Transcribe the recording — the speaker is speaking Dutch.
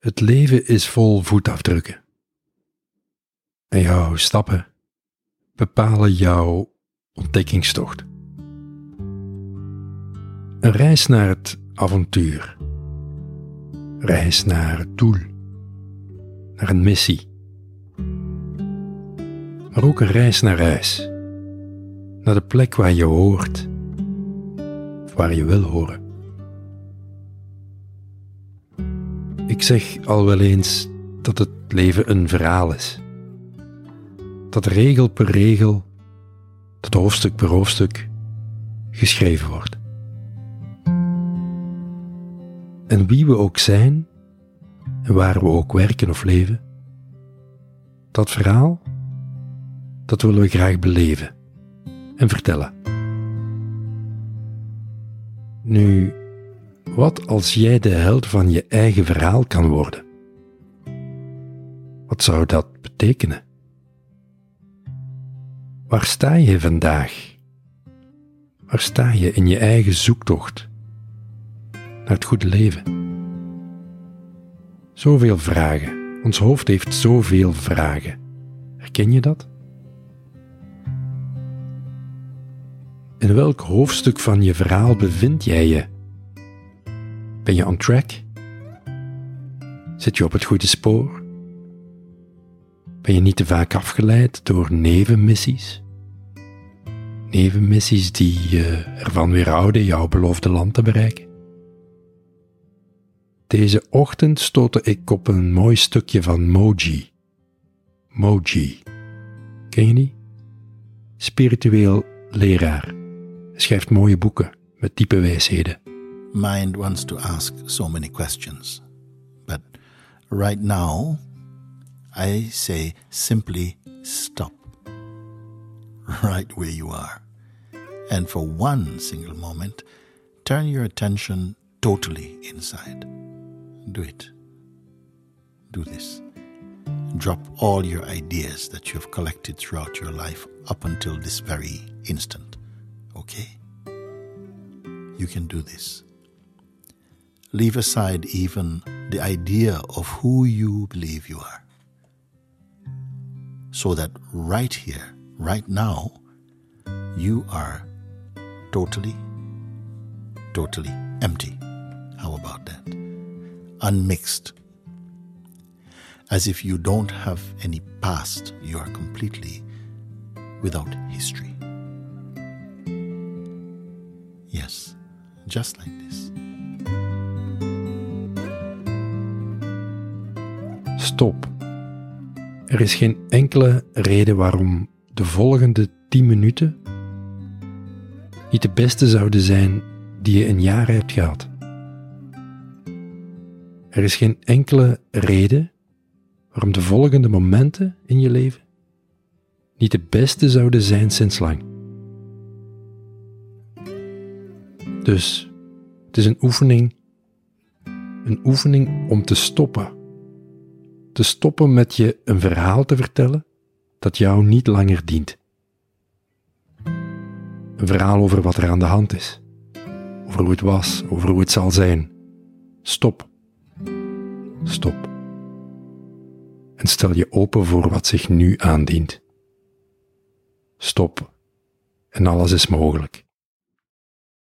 Het leven is vol voetafdrukken. En jouw stappen bepalen jouw ontdekkingstocht. Een reis naar het avontuur. Reis naar het doel. Naar een missie. Maar ook een reis naar huis. Naar de plek waar je hoort. Of waar je wil horen. Ik zeg al wel eens dat het leven een verhaal is. Dat regel per regel, dat hoofdstuk per hoofdstuk geschreven wordt. En wie we ook zijn en waar we ook werken of leven, dat verhaal, dat willen we graag beleven en vertellen. Nu, wat als jij de held van je eigen verhaal kan worden? Wat zou dat betekenen? Waar sta je vandaag? Waar sta je in je eigen zoektocht naar het goede leven? Zoveel vragen. Ons hoofd heeft zoveel vragen. Herken je dat? In welk hoofdstuk van je verhaal bevind jij je? Ben je on track? Zit je op het goede spoor? Ben je niet te vaak afgeleid door nevenmissies? Nevenmissies die je ervan weerhouden jouw beloofde land te bereiken? Deze ochtend stootte ik op een mooi stukje van Moji. Moji. Ken je die? Spiritueel leraar. Schrijft mooie boeken met diepe wijsheden. Mind wants to ask so many questions. But right now, I say simply stop. Right where you are. And for one single moment, turn your attention totally inside. Do it. Do this. Drop all your ideas that you have collected throughout your life up until this very instant. Okay? You can do this leave aside even the idea of who you believe you are. So that right here, right now, you are totally, totally empty. How about that? Unmixed. As if you don't have any past, you are completely without history. Yes, just like this. Er is geen enkele reden waarom de volgende 10 minuten niet de beste zouden zijn die je in jaren hebt gehad. Er is geen enkele reden waarom de volgende momenten in je leven niet de beste zouden zijn sinds lang. Dus het is een oefening, een oefening om te stoppen te stoppen met je een verhaal te vertellen dat jou niet langer dient. Een verhaal over wat er aan de hand is, over hoe het was, over hoe het zal zijn. Stop. Stop. En stel je open voor wat zich nu aandient. Stop. En alles is mogelijk.